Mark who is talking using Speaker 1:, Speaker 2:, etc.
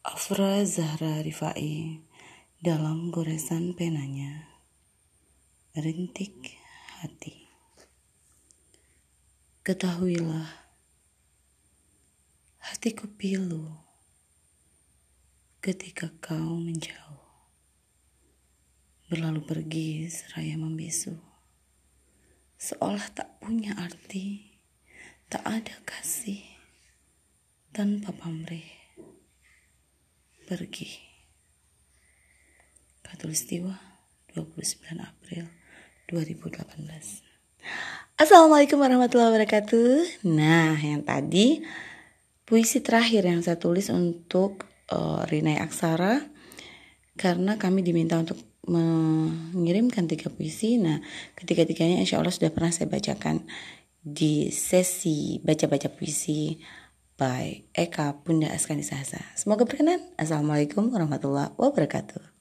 Speaker 1: Afra Zahra Rifai dalam goresan penanya. Rintik hati. Ketahuilah hatiku pilu ketika kau menjauh. Berlalu pergi seraya membisu. Seolah tak punya arti tak ada kasih tanpa pamrih pergi. Katulistiwa 29 April 2018 Assalamualaikum warahmatullahi wabarakatuh. Nah yang tadi puisi terakhir yang saya tulis untuk uh, Rinai Aksara Karena kami diminta untuk mengirimkan tiga puisi. Nah ketiga-tiganya insya Allah sudah pernah saya bacakan di sesi baca-baca puisi by Eka Bunda Askani Sahasa. Semoga berkenan. Assalamualaikum warahmatullahi wabarakatuh.